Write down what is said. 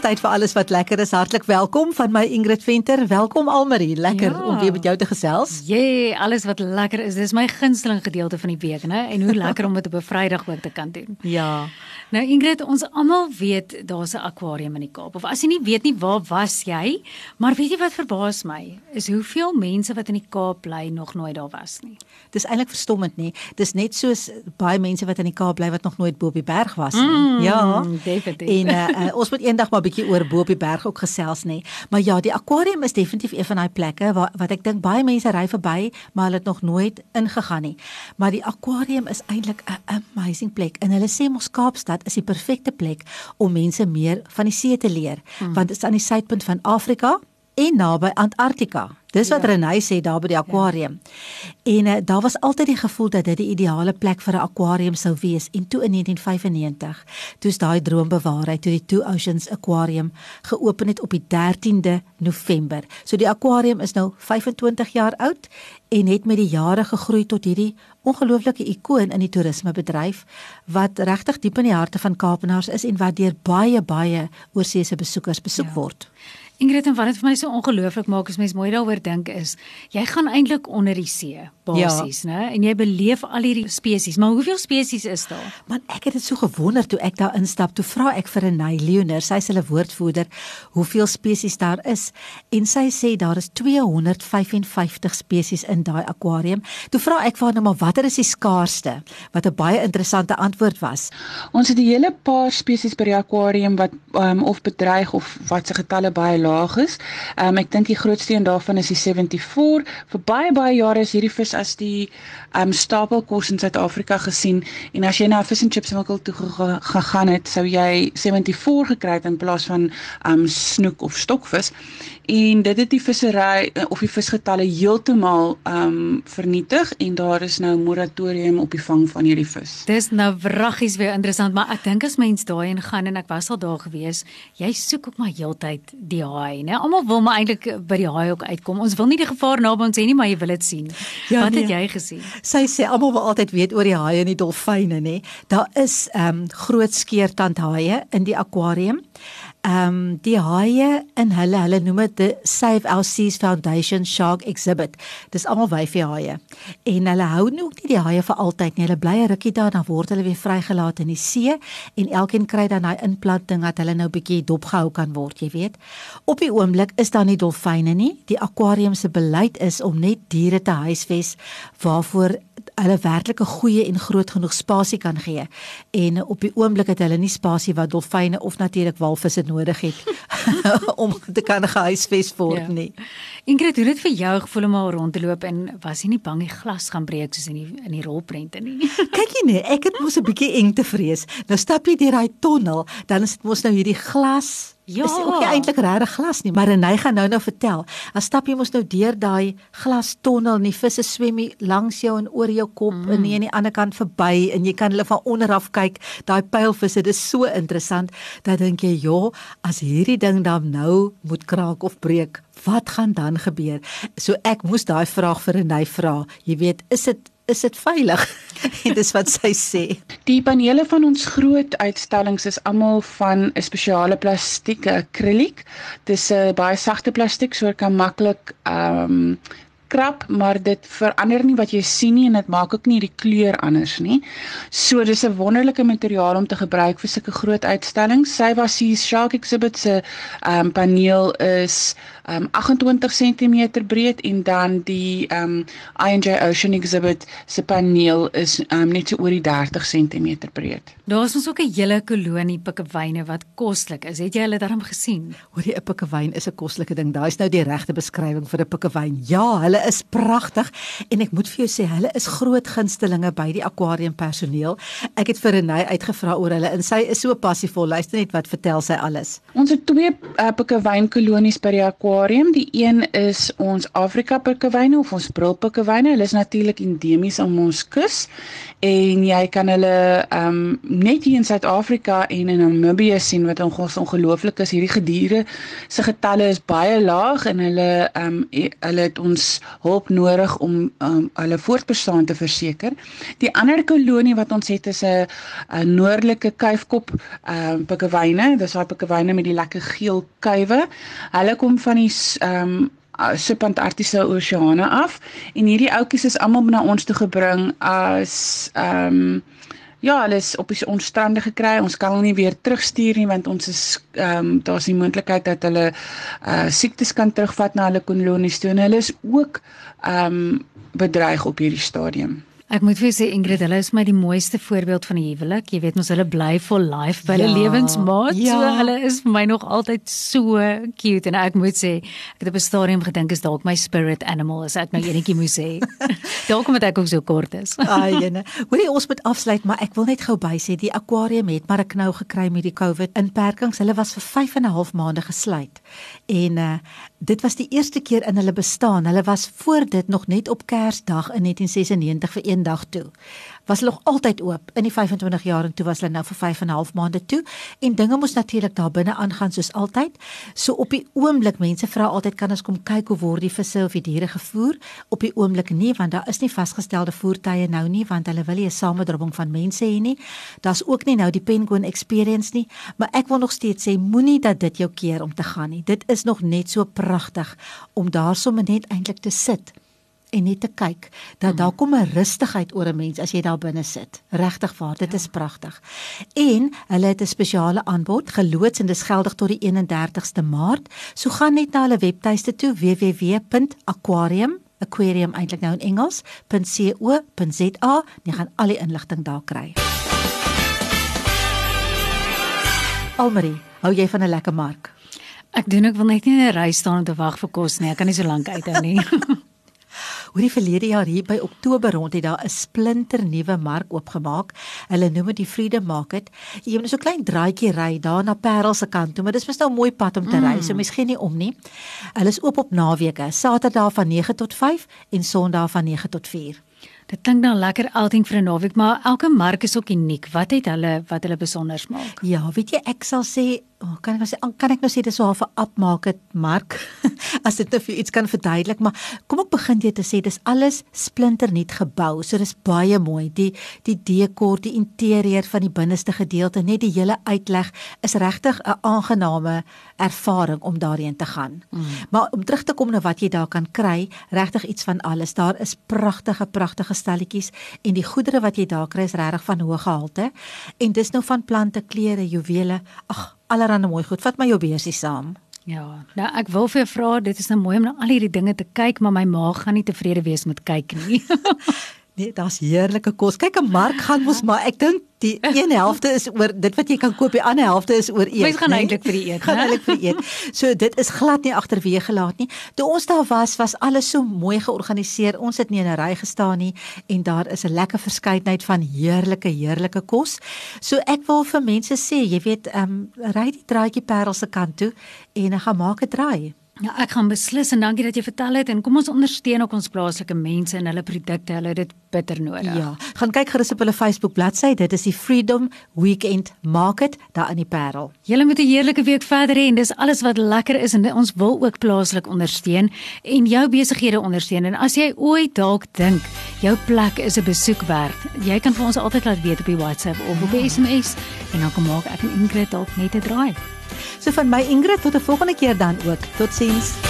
Dis tyd vir alles wat lekker is. Hartlik welkom van my Ingrid Venter. Welkom Almarie. Lekker Ja. om weer met jou te gesels. Jee, alles wat lekker is. Dis my gunsteling gedeelte van die week, né? En hoe lekker om dit op 'n Vrydag ook te kan doen. Ja. Nou Ingrid, ons almal weet daar's 'n akwarium in die Kaap. Of as jy nie weet nie, waar was jy? Maar weet jy wat verbaas my? Is hoeveel mense wat in die Kaap bly nog nooit daar was nie. Dis eintlik verstommend nê. Dis net soos baie mense wat in die Kaap bly wat nog nooit bo op die berg was nie. Mm, ja. definitief. En uh, uh, ons moet eendag maar bietjie oor bo op die berg ook gesels nê. Maar ja, die akwarium is definitief een van daai plekke waar wat ek dink baie mense ry verby, maar hulle het nog nooit ingegaan nie. Maar die akwarium is eintlik 'n amazing plek. En hulle sê mos Kaapstad is die perfekte plek om mense meer van die see te leer, mm. want dit is aan die suidpunt van Afrika en naby Antarktika. Dis wat ja. Renay sê daar by die akwarium. Ja. En uh, daar was altyd die gevoel dat dit die ideale plek vir 'n akwarium sou wees en toe in 1995, toe's daai droom bewaarheid toe die Two Oceans Aquarium geopen het op die 13de November. So die akwarium is nou 25 jaar oud en het met die jare gegroei tot hierdie ongelooflike ikoon in die toerismebedryf wat regtig diep in die harte van Kaapenaars is en wat deur baie baie oorseese besoekers besoek ja. word. Ingrid, en wat dit vir my so ongelooflik maak as mens mooi daaroor dink is, jy gaan eintlik onder die see basies, ja. né? En jy beleef al hierdie spesies, maar hoeveel spesies is daar? Man, ek het dit so gewonder toe ek daar instap. Toe vra ek vir Renay Leoner, sy is hulle woordvoerder, hoeveel spesies daar is. En sy sê daar is 255 spesies in daai akwarium. Toe vra ek vir haar nou maar watter is die skaarsste? Wat 'n baie interessante antwoord was. Ons het 'n hele paar spesies by die akwarium wat um, of bedreig of wat se getalle baie laag is. Um, ek dink die grootste een daarvan is die 74. Vir baie baie jare is hierdie vis as die um, stapelkos in Suid-Afrika gesien en as jy na 'n vis en chips winkel toe gegaan het, sou jy 74 gekry het in plaas van um, snoek of stokvis. En dit het die vissery of die visgetalle heeltemal um vernietig en daar is nou 'n moratorium op die vang van hierdie vis. Dis nou wraggies weer interessant, maar ek dink as mens daai in gaan en ek was al daar gewees, jy soek ook maar heeltyd die haai, né? Almal wil maar eintlik by die haai ook uitkom. Ons wil nie die gevaar naby ons hê nie, maar jy wil dit sien. Ja, Wat nee. het jy gesien? Sy sê almal wil altyd weet oor die haie en die dolfyne, nê? Daar is ehm um, groot skeertandhaie in die akwarium. Ehm um, die haie in hulle, hulle noem dit the Save Our Seas Foundation Shark Exhibit. Dis almal wyfie-haie. En hulle hou nou nie die haie vir altyd nie. Hulle bly 'n rukkie daar dan word hulle weer vrygelaat in die see en elkeen kry dan daai implanting dat hulle nou bietjie dopgehou kan word, jy weet. Op die oomblik is daar nie dolfyne nie. Die akwarium se beleid is om net diere te huisves waarvoor hulle werklik 'n goeie en groot genoeg spasie kan gee. En op die oomblik het hulle nie spasie wat dolfyne of natuurlik walvisse nodig het om te kan gehuisves word ja. nie. Ingrid, hoe het dit vir jou gevoel om al rond te loop en was jy nie bang die glas gaan breek soos in die in die rolprente nie? Kyk jy nee, ek het mos 'n bietjie eng te vrees. Nou stap jy deur daai tonnel, dan is dit mos nou hierdie glas Ja. Is ook nie eintlik regtig glas nie, maar Renay gaan nou nou vertel. As stap jy mos nou deur daai glastonnel en die visse swem langs jou en oor jou kop mm. en nie aan die ander kant verby en jy kan hulle van onder af kyk. Daai pylvisse, dit is so interessant. Dan dink jy, "Ja, as hierdie ding dan nou moet kraak of breek, wat gaan dan gebeur?" So ek moes daai vraag vir Renay vra. Jy weet, is dit is dit veilig? en dis wat sy sê. Die panele van ons groot uitstallings is almal van 'n spesiale plastiek, akrieliek. Dis 'n baie sagte plastiek, so kan maklik ehm um, krap, maar dit verander nie wat jy sien nie en dit maak ook nie die kleur anders nie. So dis 'n wonderlike materiaal om te gebruik vir sulke groot uitstallings. Sy was die Shark Exhibit se ehm um, paneel is um 28 cm breed en dan die um I&J Ocean Exhibit se paneel is um net so oor die 30 cm breed. Daar is ons ook 'n hele kolonie pikkewyne wat koslik is. Het jy hulle darm gesien? Hoor 'n pikkewyn is 'n koslike ding. Daai's nou die regte beskrywing vir 'n pikkewyn. Ja, hulle Hulle is pragtig en ek moet vir jou sê hulle is groot gunstelinge by die akwarium personeel. Ek het vir Renay uitgevra oor hulle en sy is so passievol. Luister net wat vertel sy alles. Ons het twee uh, pikkewynkolonies by die akwarium. Die een is ons Afrika pikkewyne of ons brilpikkewyne. Hulle is natuurlik endemies aan ons kus en jy kan hulle um, net hier in Suid-Afrika en in Namibië sien wat ons ongelooflik is. Hierdie gediere se getalle is baie laag en hulle um, hulle het ons hulp nodig om um, hulle voortbestaan te verseker. Die ander kolonie wat ons het is 'n noordelike kuifkop ehm um, pikkewyne. Dis daai pikkewyne met die lekker geel kuive. Hulle kom van die ehm um, subantarktiese oseane af en hierdie ouetjies is almal na ons toe gebring as ehm um, Ja, hulle is op die onstrande gekry. Ons kan hulle nie weer terugstuur nie want ons is ehm um, daar's die moontlikheid dat hulle uh siektes kan terugvat na hulle kolonies toe. Hulle is ook ehm um, bedreig op hierdie stadium. Ek moet vir sê Ingrid, hulle is my die mooiste voorbeeld van 'n huwelik. Jy weet mos hulle bly for life by hulle ja, lewensmaat. Ja. So hulle is vir my nog altyd so cute en ek moet sê, ek het op 'n stadium gedink is dalk my spirit animal as ek nou enetjie moet sê. dalk omdat ek ook so kort is. Ai, jene. Hoorie ons moet afsluit, maar ek wil net gou by sê die akwarium het maar 'n knou gekry met die COVID inperkings. Hulle was vir 5 en 'n half maande gesluit. En uh dit was die eerste keer in hulle bestaan. Hulle was voor dit nog net op Kersdag in 1996 vir een dag toe was nog altyd oop in die 25 jaar en toe was hulle nou vir 5 en 'n half maande toe en dinge moes natuurlik daar binne aangaan soos altyd. So op die oomblik mense vra altyd kan ons kom kyk hoe word die visse of die diere gevoer? Op die oomblik nie want daar is nie vasgestelde voertuie nou nie want hulle wil nie 'n samedropping van mense hê nie. Daar's ook nie nou die penguin experience nie, maar ek wil nog steeds sê moenie dat dit jou keer om te gaan nie. Dit is nog net so pragtig om daar sommer net eintlik te sit en net te kyk dat daar kom 'n rustigheid oor 'n mens as jy daar binne sit. Regtig waar, dit ja. is pragtig. En hulle het 'n spesiale aanbod geloods en dis geldig tot die 31ste Maart. So gaan net na hulle webtuiste toe www.aquarium aquarium eintlik nou in Engels .co.za. Jy gaan al die inligting daar kry. Almarie, hou jy van 'n lekker mark? Ek doen ek wil net nie in 'n ry staan om te wag vir kos nie. Ek kan nie so lank uithou nie. Hoor die verlede jaar hier by Oktober rond het daar 'n splinter nuwe mark oopgemaak. Hulle noem dit die Freedom Market. Jy moet so 'n klein draaitjie ry daar na Parel se kant toe, maar dis mos nou 'n mooi pad om te ry, mm. so mens gee nie om nie. Hulle is oop op naweke, Saterdag van 9 tot 5 en Sondag van 9 tot 4. Dit klink nou lekker outing vir 'n naweek, maar elke mark is ook uniek. Wat het hulle wat hulle besonder maak? Ja, weet jy, ek sal sê Oh, kan ek nou sê kan ek nou sê dis so 'n half 'n upmarket mark as dit net vir iets kan verduidelik maar kom ek begin jy te sê dis alles splinternuut gebou so dis baie mooi die die dekor die interieur van die binneste gedeelte net die hele uitleg is regtig 'n aangename ervaring om daarheen te gaan mm. maar om terug te kom na wat jy daar kan kry regtig iets van alles daar is pragtige pragtige stalletjies en die goedere wat jy daar kry is regtig van hoë gehalte en dis nou van plante klere juwele ag allerhande mooi goed. Vat my jou beursie saam. Ja, nou ek wil vir jou vra, dit is nou mooi om na al hierdie dinge te kyk, maar my maag gaan nie tevrede wees met kyk nie. nee, daar's heerlike kos. Kyk, 'n mark gaan mos maar ek dink die een helfte is oor dit wat jy kan koop, die ander helfte is oor eet. Mens gaan nee? eintlik vir die eet, gaan eintlik vir eet. So dit is glad nie agterweë gelaat nie. Toe ons daar was, was alles so mooi georganiseer. Ons het nie in 'n ry gestaan nie en daar is 'n lekker verskeidenheid van heerlike heerlike kos. So ek wil vir mense sê, jy weet, ehm um, ry die draadjie Parel se kant toe en gaan maak 'n draai. Ja, ek gaan beslis en dankie dat jy vertel het en kom ons ondersteun ook ons plaaslike mense en hulle produkte. Hulle het dit bitter nodig. Ja, gaan kyk gerus op hulle Facebook bladsy. Dit is die Freedom Weekend Market daar in die Parel. Julle moet 'n heerlike week verder hê en dis alles wat lekker is en ons wil ook plaaslik ondersteun en jou besighede ondersteun. En as jy ooit dalk dink jou plek is 'n besoek werd, jy kan vir ons altyd laat weet op die WhatsApp of op die SMS en dan kom maak ek en Ingrid dalk net 'n draai. So van my Ingrid tot 'n volgende keer dan ook. Totsiens.